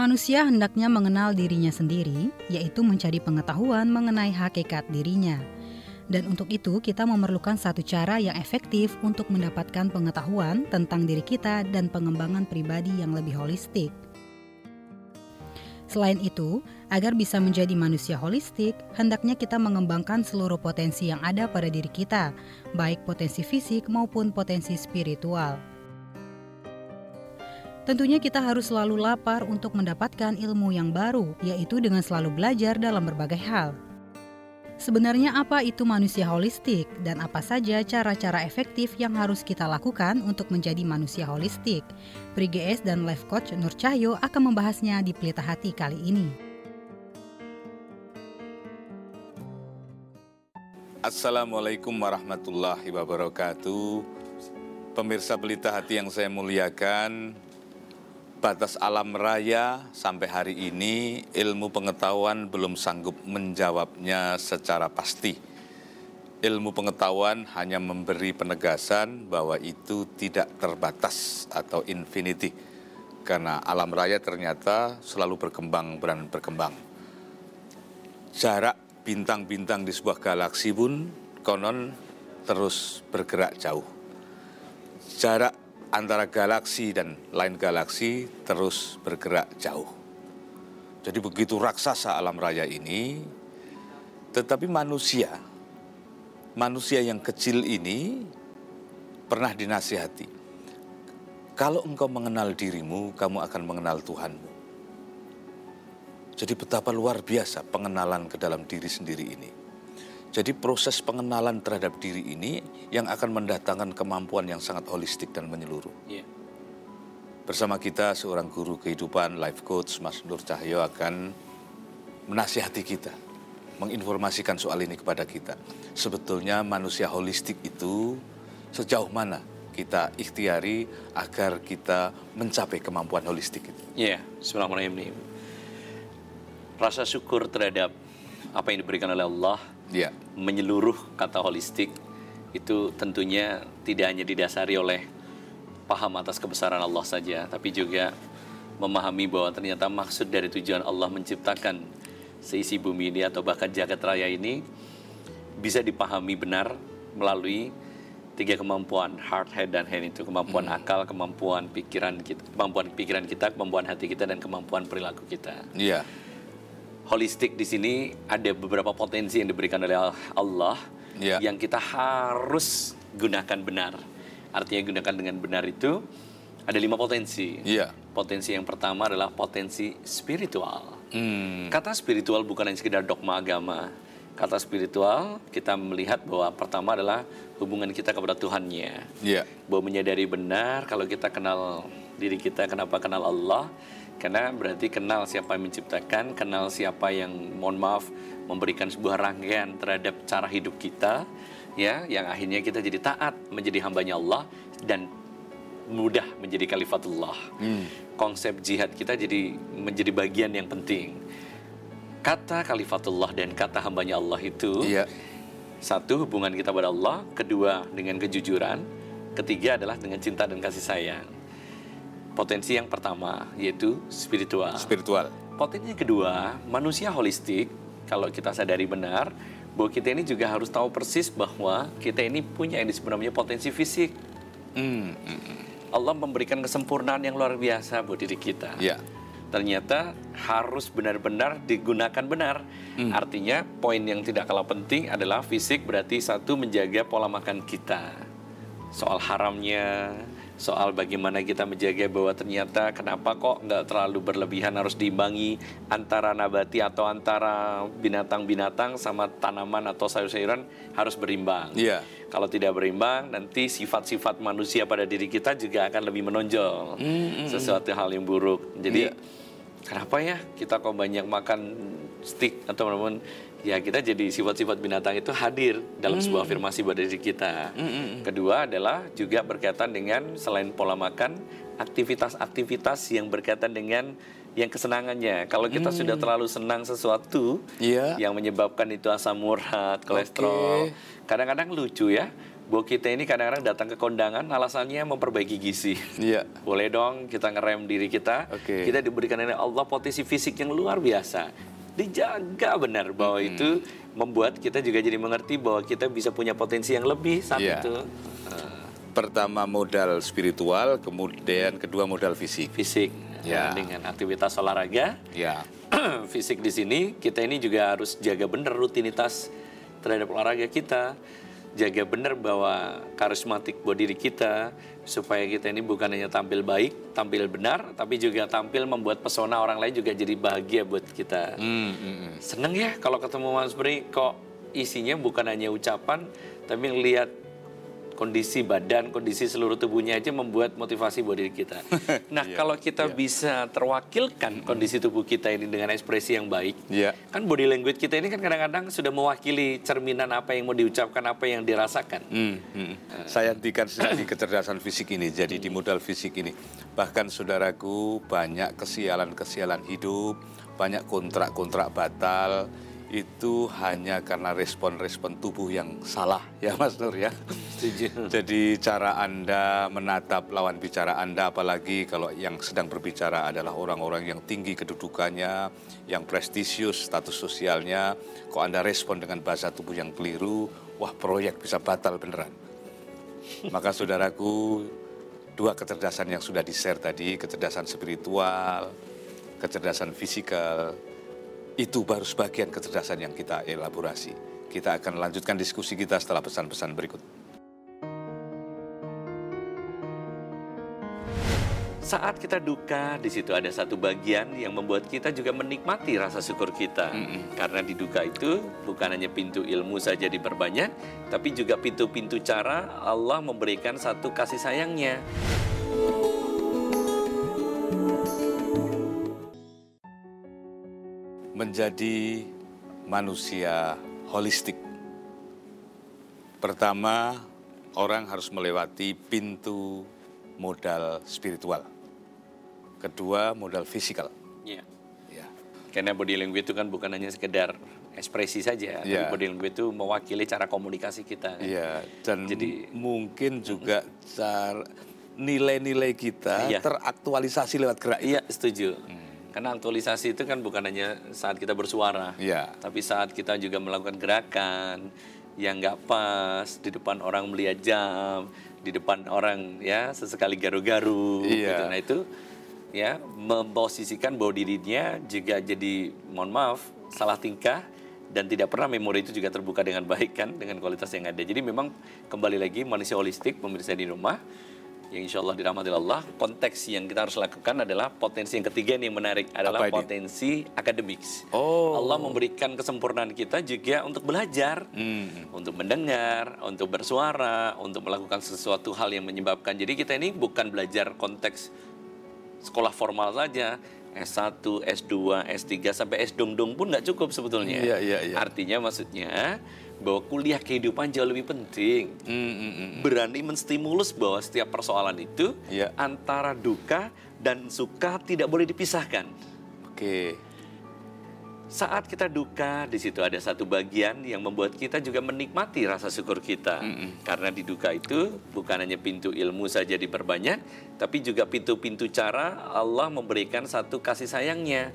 Manusia hendaknya mengenal dirinya sendiri, yaitu mencari pengetahuan mengenai hakikat dirinya. Dan untuk itu, kita memerlukan satu cara yang efektif untuk mendapatkan pengetahuan tentang diri kita dan pengembangan pribadi yang lebih holistik. Selain itu, agar bisa menjadi manusia holistik, hendaknya kita mengembangkan seluruh potensi yang ada pada diri kita, baik potensi fisik maupun potensi spiritual. Tentunya kita harus selalu lapar untuk mendapatkan ilmu yang baru, yaitu dengan selalu belajar dalam berbagai hal. Sebenarnya apa itu manusia holistik dan apa saja cara-cara efektif yang harus kita lakukan untuk menjadi manusia holistik? Pri GS dan Life Coach Nur Cahyo akan membahasnya di Pelita Hati kali ini. Assalamualaikum warahmatullahi wabarakatuh. Pemirsa Pelita Hati yang saya muliakan, batas alam raya sampai hari ini ilmu pengetahuan belum sanggup menjawabnya secara pasti. Ilmu pengetahuan hanya memberi penegasan bahwa itu tidak terbatas atau infinity. Karena alam raya ternyata selalu berkembang dan berkembang. Jarak bintang-bintang di sebuah galaksi pun konon terus bergerak jauh. Jarak antara galaksi dan lain galaksi terus bergerak jauh. Jadi begitu raksasa alam raya ini, tetapi manusia, manusia yang kecil ini pernah dinasihati. Kalau engkau mengenal dirimu, kamu akan mengenal Tuhanmu. Jadi betapa luar biasa pengenalan ke dalam diri sendiri ini. Jadi proses pengenalan terhadap diri ini yang akan mendatangkan kemampuan yang sangat holistik dan menyeluruh. Yeah. Bersama kita seorang guru kehidupan, life coach Mas Nur Cahyo akan menasihati kita, menginformasikan soal ini kepada kita. Sebetulnya manusia holistik itu sejauh mana kita ikhtiari agar kita mencapai kemampuan holistik itu. Iya, yeah. Bismillahirrahmanirrahim. Rasa syukur terhadap apa yang diberikan oleh Allah yeah. menyeluruh kata holistik itu tentunya tidak hanya didasari oleh paham atas kebesaran Allah saja, tapi juga memahami bahwa ternyata maksud dari tujuan Allah menciptakan seisi bumi ini atau bahkan jagat raya ini bisa dipahami benar melalui tiga kemampuan heart, head, dan hand itu kemampuan hmm. akal, kemampuan pikiran kita, kemampuan pikiran kita, kemampuan hati kita dan kemampuan perilaku kita. Iya. Yeah holistik di sini ada beberapa potensi yang diberikan oleh Allah yeah. yang kita harus gunakan benar. Artinya gunakan dengan benar itu ada lima potensi. Yeah. Potensi yang pertama adalah potensi spiritual. Hmm. Kata spiritual bukan hanya sekedar dogma agama. Kata spiritual kita melihat bahwa pertama adalah hubungan kita kepada Tuhannya. Yeah. Bahwa menyadari benar kalau kita kenal diri kita, kenapa kenal Allah, karena berarti kenal siapa yang menciptakan, kenal siapa yang mohon maaf memberikan sebuah rangkaian terhadap cara hidup kita, ya, yang akhirnya kita jadi taat menjadi hambanya Allah dan mudah menjadi kalifatullah. Hmm. Konsep jihad kita jadi menjadi bagian yang penting. Kata kalifatullah dan kata hambanya Allah itu, iya. satu hubungan kita pada Allah, kedua dengan kejujuran, ketiga adalah dengan cinta dan kasih sayang potensi yang pertama yaitu spiritual. Spiritual. Potensi yang kedua, manusia holistik. Kalau kita sadari benar bahwa kita ini juga harus tahu persis bahwa kita ini punya yang disebut namanya potensi fisik. Mm, mm, Allah memberikan kesempurnaan yang luar biasa buat diri kita. Yeah. Ternyata harus benar-benar digunakan benar. Mm. Artinya poin yang tidak kalah penting adalah fisik berarti satu menjaga pola makan kita. Soal haramnya, soal bagaimana kita menjaga bahwa ternyata kenapa kok nggak terlalu berlebihan harus diimbangi antara nabati atau antara binatang-binatang sama tanaman atau sayur-sayuran harus berimbang. Iya. Kalau tidak berimbang nanti sifat-sifat manusia pada diri kita juga akan lebih menonjol. Mm, mm, sesuatu hal yang buruk. Jadi yeah. kenapa ya kita kok banyak makan stick atau teman-teman ya kita jadi sifat-sifat binatang itu hadir dalam mm. sebuah afirmasi pada diri kita. Mm. Kedua adalah juga berkaitan dengan selain pola makan, aktivitas-aktivitas yang berkaitan dengan yang kesenangannya. Kalau kita mm. sudah terlalu senang sesuatu yeah. yang menyebabkan itu asam urat, kolesterol, kadang-kadang okay. lucu ya bahwa kita ini kadang-kadang datang ke kondangan alasannya memperbaiki gizi. Iya. Boleh dong kita ngerem diri kita. Okay. Kita diberikan oleh Allah potensi fisik yang luar biasa. Dijaga benar bahwa -hmm. itu membuat kita juga jadi mengerti bahwa kita bisa punya potensi yang lebih saat yeah. itu. Pertama modal spiritual, kemudian kedua modal fisik. Fisik. Ya. Dengan aktivitas olahraga. Ya. fisik di sini kita ini juga harus jaga benar rutinitas terhadap olahraga kita jaga benar bahwa karismatik buat diri kita supaya kita ini bukan hanya tampil baik, tampil benar, tapi juga tampil membuat pesona orang lain juga jadi bahagia buat kita. Mm, mm, Seneng ya kalau ketemu Mas Bri kok isinya bukan hanya ucapan, tapi ngelihat kondisi badan, kondisi seluruh tubuhnya aja membuat motivasi buat diri kita. Nah, yeah, kalau kita yeah. bisa terwakilkan kondisi tubuh kita ini dengan ekspresi yang baik, yeah. kan body language kita ini kan kadang-kadang sudah mewakili cerminan apa yang mau diucapkan, apa yang dirasakan. Hmm, hmm. Uh. Saya hentikan di kecerdasan fisik ini, jadi di modal fisik ini. Bahkan saudaraku banyak kesialan-kesialan hidup, banyak kontrak-kontrak batal, itu hanya karena respon-respon tubuh yang salah ya Mas Nur ya. Jadi cara Anda menatap lawan bicara Anda apalagi kalau yang sedang berbicara adalah orang-orang yang tinggi kedudukannya, yang prestisius status sosialnya, kok Anda respon dengan bahasa tubuh yang keliru, wah proyek bisa batal beneran. Maka saudaraku, dua kecerdasan yang sudah di-share tadi, kecerdasan spiritual, kecerdasan fisikal, itu baru sebagian kecerdasan yang kita elaborasi. Kita akan lanjutkan diskusi kita setelah pesan-pesan berikut. Saat kita duka, di situ ada satu bagian yang membuat kita juga menikmati rasa syukur kita. Mm -mm. Karena di duka itu bukan hanya pintu ilmu saja diperbanyak, tapi juga pintu-pintu cara Allah memberikan satu kasih sayangnya. Menjadi manusia holistik. Pertama, orang harus melewati pintu modal spiritual. Kedua, modal fisikal. Ya. ya. Karena body language itu kan bukan hanya sekedar ekspresi saja, ya. body language itu mewakili cara komunikasi kita. Iya, dan Jadi, mungkin juga cara nilai-nilai kita ya. teraktualisasi lewat gerak. Iya, setuju. Hmm karena aktualisasi itu kan bukan hanya saat kita bersuara, ya. tapi saat kita juga melakukan gerakan yang nggak pas di depan orang melihat jam, di depan orang ya sesekali garu-garu. Iya. Gitu. Nah itu ya memposisikan bahwa dirinya juga jadi mohon maaf salah tingkah dan tidak pernah memori itu juga terbuka dengan baik kan dengan kualitas yang ada. Jadi memang kembali lagi manusia holistik pemirsa di rumah yang insya Allah dirahmati Allah, konteks yang kita harus lakukan adalah potensi yang ketiga yang menarik adalah potensi akademik. Oh. Allah memberikan kesempurnaan kita juga untuk belajar, hmm. untuk mendengar, untuk bersuara, untuk melakukan sesuatu hal yang menyebabkan. Jadi kita ini bukan belajar konteks sekolah formal saja, S1, S2, S3 sampai S dong-dong pun nggak cukup sebetulnya. Iya, iya, iya. Artinya maksudnya bahwa kuliah kehidupan jauh lebih penting. Mm, mm. Berani menstimulus bahwa setiap persoalan itu yeah. antara duka dan suka tidak boleh dipisahkan. Oke. Okay. Saat kita duka, di situ ada satu bagian yang membuat kita juga menikmati rasa syukur kita. Mm -mm. Karena di duka itu bukan hanya pintu ilmu saja diperbanyak, tapi juga pintu-pintu cara Allah memberikan satu kasih sayangnya.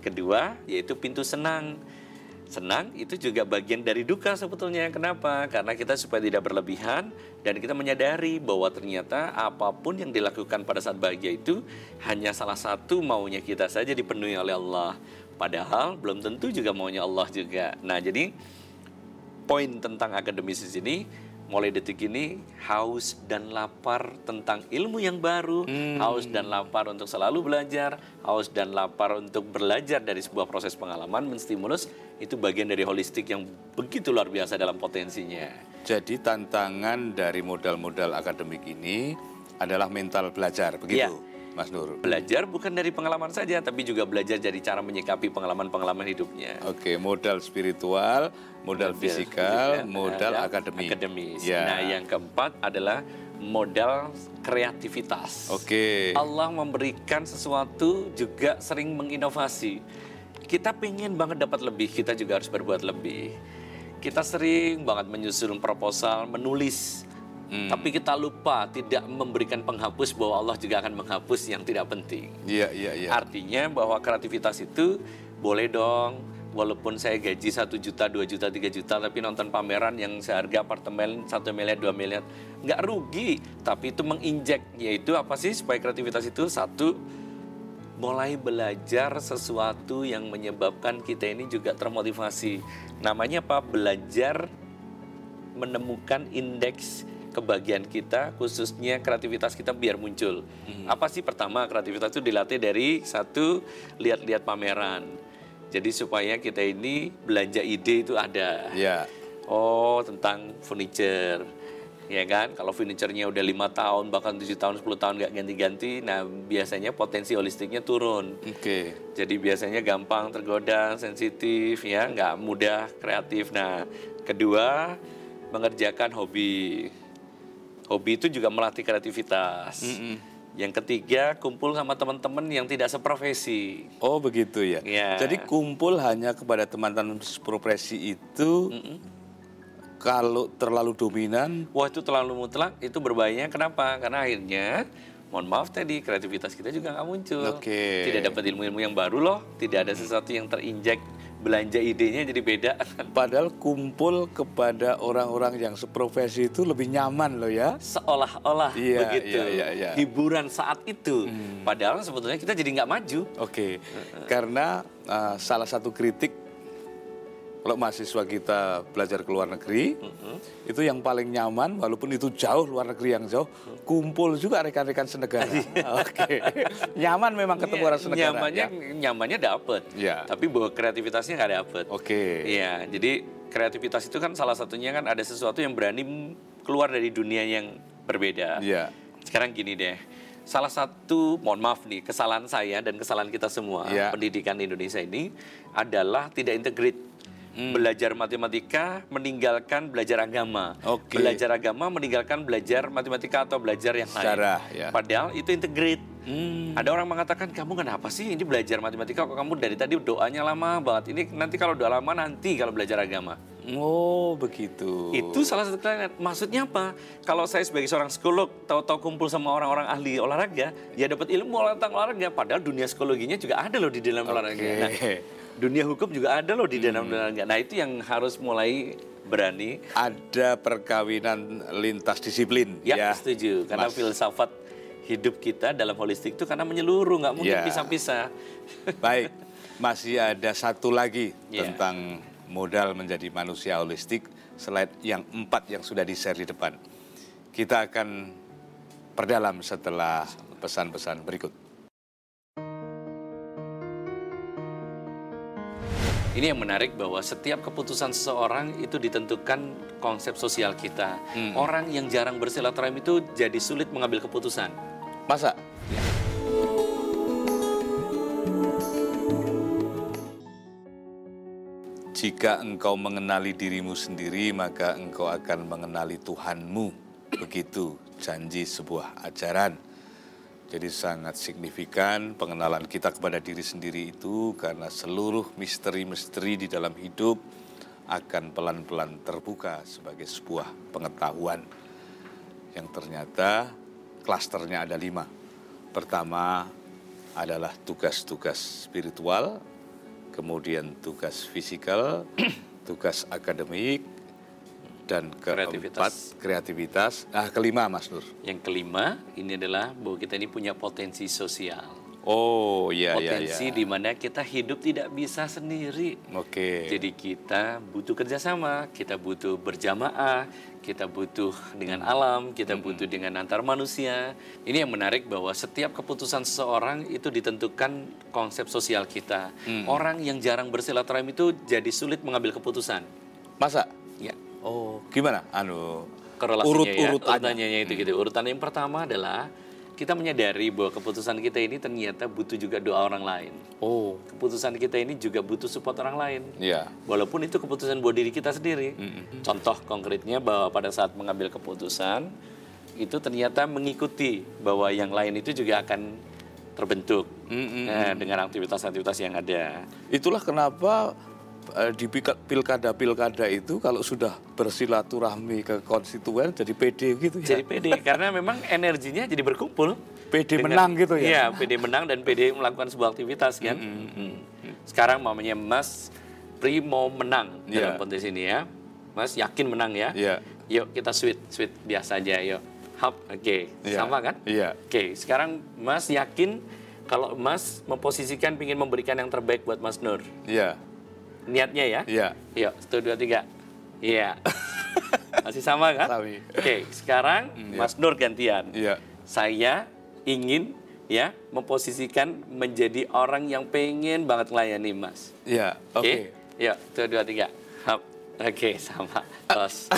Kedua, yaitu pintu senang senang itu juga bagian dari duka sebetulnya. Kenapa? Karena kita supaya tidak berlebihan dan kita menyadari bahwa ternyata apa pun yang dilakukan pada saat bahagia itu hanya salah satu maunya kita saja dipenuhi oleh Allah. Padahal belum tentu juga maunya Allah juga. Nah, jadi poin tentang akademis di sini mulai detik ini haus dan lapar tentang ilmu yang baru, hmm. haus dan lapar untuk selalu belajar, haus dan lapar untuk belajar dari sebuah proses pengalaman menstimulus itu bagian dari holistik yang begitu luar biasa dalam potensinya. Jadi tantangan dari modal-modal akademik ini adalah mental belajar, begitu? Ya. Mas Nur. Belajar bukan dari pengalaman saja, tapi juga belajar dari cara menyikapi pengalaman-pengalaman hidupnya. Oke, modal spiritual, modal, modal fisikal, fisikal, modal akademik. Akademis. Ya. Nah, yang keempat adalah modal kreativitas. Oke. Allah memberikan sesuatu juga sering menginovasi. Kita pengen banget dapat lebih, kita juga harus berbuat lebih kita sering banget menyusun proposal, menulis. Hmm. Tapi kita lupa tidak memberikan penghapus bahwa Allah juga akan menghapus yang tidak penting. Iya, iya, iya. Artinya bahwa kreativitas itu boleh dong walaupun saya gaji satu juta, dua juta, tiga juta, tapi nonton pameran yang seharga apartemen satu miliar, dua miliar, nggak rugi. Tapi itu menginjek, yaitu apa sih supaya kreativitas itu satu mulai belajar sesuatu yang menyebabkan kita ini juga termotivasi. Namanya apa? Belajar menemukan indeks kebahagiaan kita, khususnya kreativitas kita biar muncul. Hmm. Apa sih pertama kreativitas itu dilatih dari satu lihat-lihat pameran jadi supaya kita ini belanja ide itu ada. Ya. Oh tentang furniture, ya kan? Kalau furniturnya udah lima tahun bahkan tujuh tahun 10 tahun nggak ganti-ganti, nah biasanya potensi holistiknya turun. Oke. Okay. Jadi biasanya gampang tergoda, sensitif, ya nggak mudah kreatif. Nah kedua mengerjakan hobi. Hobi itu juga melatih kreativitas. Mm -mm yang ketiga, kumpul sama teman-teman yang tidak seprofesi. Oh, begitu ya. ya. Jadi kumpul hanya kepada teman-teman seprofesi itu mm -mm. Kalau terlalu dominan, wah itu terlalu mutlak, itu berbahaya. Kenapa? Karena akhirnya mohon maaf tadi kreativitas kita juga nggak muncul. Okay. Tidak dapat ilmu-ilmu yang baru loh, tidak ada sesuatu yang terinjek belanja idenya jadi beda. Padahal kumpul kepada orang-orang yang seprofesi itu lebih nyaman loh ya. Seolah-olah iya, begitu. Iya, iya, iya. Hiburan saat itu. Hmm. Padahal sebetulnya kita jadi nggak maju. Oke, okay. karena uh, salah satu kritik kalau mahasiswa kita belajar ke luar negeri, uh-huh. itu yang paling nyaman, walaupun itu jauh luar negeri yang jauh, kumpul juga rekan-rekan senegara. Iya. Oke, okay. nyaman memang ketemu yeah, orang senegara. Nyamannya, ya. nyamannya dapet, yeah. tapi bahwa kreativitasnya nggak dapet. Oke. Okay. Iya, jadi kreativitas itu kan salah satunya kan ada sesuatu yang berani keluar dari dunia yang berbeda. Iya. Sekarang gini deh, salah satu mohon maaf nih kesalahan saya dan kesalahan kita semua yeah. pendidikan di Indonesia ini adalah tidak integrate hmm. belajar matematika meninggalkan belajar agama. Okay. Belajar agama meninggalkan belajar matematika atau belajar yang Secara, lain. Ya. Padahal itu integrate. Hmm. Ada orang mengatakan kamu kenapa sih ini belajar matematika kok kamu dari tadi doanya lama banget. Ini nanti kalau doa lama nanti kalau belajar agama. Oh begitu. Itu salah satu kalian. Maksudnya apa? Kalau saya sebagai seorang psikolog tahu-tahu kumpul sama orang-orang ahli olahraga, ya dapat ilmu tentang olahraga. Padahal dunia psikologinya juga ada loh di dalam okay. olahraga. Nah, dunia hukum juga ada loh di dalam hmm. Nah itu yang harus mulai berani. Ada perkawinan lintas disiplin. Ya, ya setuju. Karena Mas. filsafat hidup kita dalam holistik itu karena menyeluruh, nggak mungkin ya. pisah-pisah. Baik, masih ada satu lagi ya. tentang modal menjadi manusia holistik selain yang empat yang sudah di-share di depan. Kita akan perdalam setelah pesan-pesan berikut. Ini yang menarik bahwa setiap keputusan seseorang itu ditentukan konsep sosial kita. Hmm. Orang yang jarang bersilaturahmi itu jadi sulit mengambil keputusan. Masa? Ya. Jika engkau mengenali dirimu sendiri, maka engkau akan mengenali Tuhanmu. Begitu janji sebuah ajaran. Jadi sangat signifikan pengenalan kita kepada diri sendiri itu karena seluruh misteri-misteri di dalam hidup akan pelan-pelan terbuka sebagai sebuah pengetahuan yang ternyata klasternya ada lima. Pertama adalah tugas-tugas spiritual, kemudian tugas fisikal, tugas akademik, dan keempat kreativitas. kreativitas. Nah, kelima Mas Nur. Yang kelima ini adalah bahwa kita ini punya potensi sosial. Oh iya potensi iya. di mana kita hidup tidak bisa sendiri. Oke. Okay. Jadi kita butuh kerjasama, kita butuh berjamaah, kita butuh dengan alam, kita hmm. butuh dengan antar manusia. Ini yang menarik bahwa setiap keputusan seseorang itu ditentukan konsep sosial kita. Hmm. Orang yang jarang bersilaturahmi itu jadi sulit mengambil keputusan. Masa? Ya. Oh, gimana? Anu urut ya, urutannya itu hmm. gitu. Urutan yang pertama adalah kita menyadari bahwa keputusan kita ini ternyata butuh juga doa orang lain. Oh, keputusan kita ini juga butuh support orang lain. Iya. Walaupun itu keputusan buat diri kita sendiri. Mm -hmm. Contoh konkretnya bahwa pada saat mengambil keputusan itu ternyata mengikuti bahwa yang lain itu juga akan terbentuk mm -hmm. nah, dengan aktivitas-aktivitas yang ada. Itulah kenapa di pilkada-pilkada itu kalau sudah bersilaturahmi ke konstituen jadi PD gitu ya. Jadi PD karena memang energinya jadi berkumpul. PD dengan, menang gitu ya. Iya, PD menang dan PD melakukan sebuah aktivitas kan. Mm -hmm. Sekarang mamanya Mas Pri mau menang yeah. dalam kontes ini ya. Mas yakin menang ya. Yeah. Yuk kita sweet, sweet biasa aja yuk. Hap, oke, okay. yeah. sama kan? Iya. Yeah. Oke, okay. sekarang Mas yakin kalau Mas memposisikan ingin memberikan yang terbaik buat Mas Nur. Iya. Niatnya ya? Iya. Yuk, satu, dua, tiga. Iya. Masih sama kan? Oke, okay, sekarang mm, Mas Nur gantian. Iya. Saya ingin ya memposisikan menjadi orang yang pengen banget melayani Mas. Iya, oke. Okay. Okay? Yuk, satu, dua, tiga. Oke, okay, sama. Terus.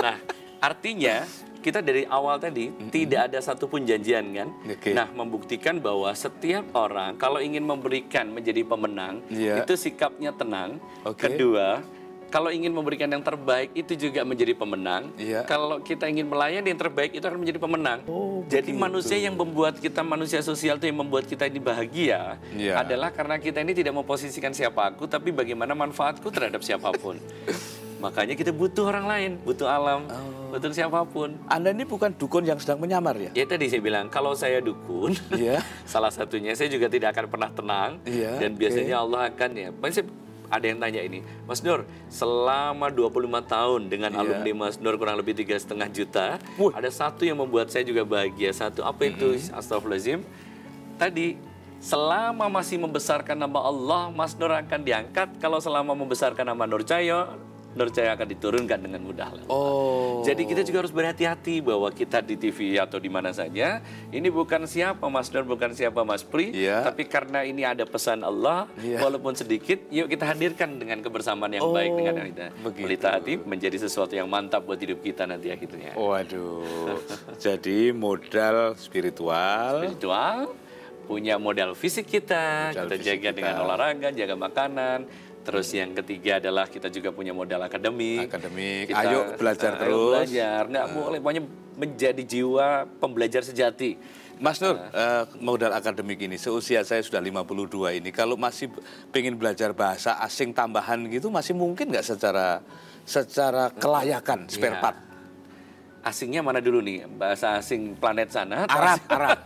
nah, artinya kita dari awal tadi mm-hmm. tidak ada satupun janjian kan. Okay. Nah, membuktikan bahwa setiap orang kalau ingin memberikan menjadi pemenang yeah. itu sikapnya tenang. Okay. Kedua, kalau ingin memberikan yang terbaik itu juga menjadi pemenang. Yeah. Kalau kita ingin melayani yang terbaik itu akan menjadi pemenang. Oh, Jadi begitu. manusia yang membuat kita manusia sosial itu yang membuat kita ini bahagia yeah. adalah karena kita ini tidak memposisikan siapa aku tapi bagaimana manfaatku terhadap siapa pun. Makanya kita butuh orang lain, butuh alam. Oh untuk siapa pun. Anda ini bukan dukun yang sedang menyamar ya? Ya tadi saya bilang kalau saya dukun, yeah. salah satunya saya juga tidak akan pernah tenang yeah, dan biasanya okay. Allah akan ya. Masih ada yang tanya ini, Mas Nur, selama 25 tahun dengan yeah. alumni Mas Nur kurang lebih tiga setengah juta, uh. ada satu yang membuat saya juga bahagia. Satu apa itu? Mm -hmm. Astagfirullahaladzim. Tadi selama masih membesarkan nama Allah, Mas Nur akan diangkat. Kalau selama membesarkan nama Nur Cahyo, Nur Cahaya akan diturunkan dengan mudah. Oh. Jadi kita juga harus berhati-hati bahwa kita di TV atau di mana saja, ini bukan siapa Mas Nur, bukan siapa Mas Pri, yeah. tapi karena ini ada pesan Allah, yeah. walaupun sedikit, yuk kita hadirkan dengan kebersamaan yang oh, baik dengan kita. Pelita hati menjadi sesuatu yang mantap buat hidup kita nanti akhirnya. Waduh. Jadi modal spiritual. Spiritual, punya modal fisik kita, modal kita fisik jaga kita. dengan olahraga, jaga makanan Terus yang ketiga adalah kita juga punya modal akademik. Akademik. Kita, ayo belajar ayo terus. Belajar. Nggak uh. boleh pokoknya menjadi jiwa pembelajar sejati. Mas Nur, uh, modal akademik ini seusia saya sudah 52 ini, kalau masih pengen belajar bahasa asing tambahan gitu, masih mungkin nggak secara secara kelayakan spare ya. Asingnya mana dulu nih? Bahasa asing planet sana? Arab, Arab.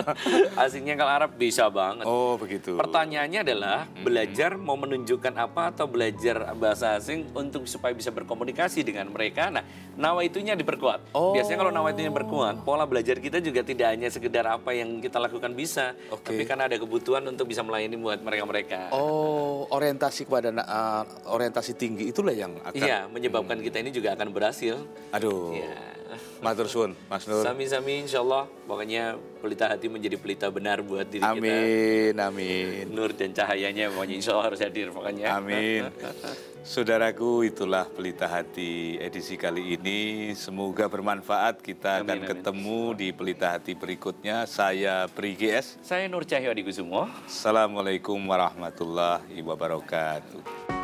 Asingnya kalau Arab bisa banget. Oh, begitu. Pertanyaannya adalah hmm. belajar mau menunjukkan apa atau belajar bahasa asing untuk supaya bisa berkomunikasi dengan mereka. Nah, nawa itunya diperkuat. Oh. Biasanya kalau nawa itunya berkuat, pola belajar kita juga tidak hanya sekedar apa yang kita lakukan bisa, okay. tapi karena ada kebutuhan untuk bisa melayani buat mereka-mereka. Oh, orientasi kepada uh, orientasi tinggi itulah yang akan Iya, menyebabkan hmm. kita ini juga akan berhasil. Aduh. Ya. Matur suwun, Mas Nur. Sami-sami insya Allah. Pokoknya pelita hati menjadi pelita benar buat diri amin, kita. Amin, amin. Nur dan cahayanya pokoknya insya Allah harus hadir pokoknya. Amin. Saudaraku, itulah pelita hati edisi kali ini. Semoga bermanfaat. Kita amin, akan amin. ketemu di pelita hati berikutnya. Saya Pri GS. Saya Nur Cahyo Adikusumo. Assalamualaikum warahmatullahi wabarakatuh.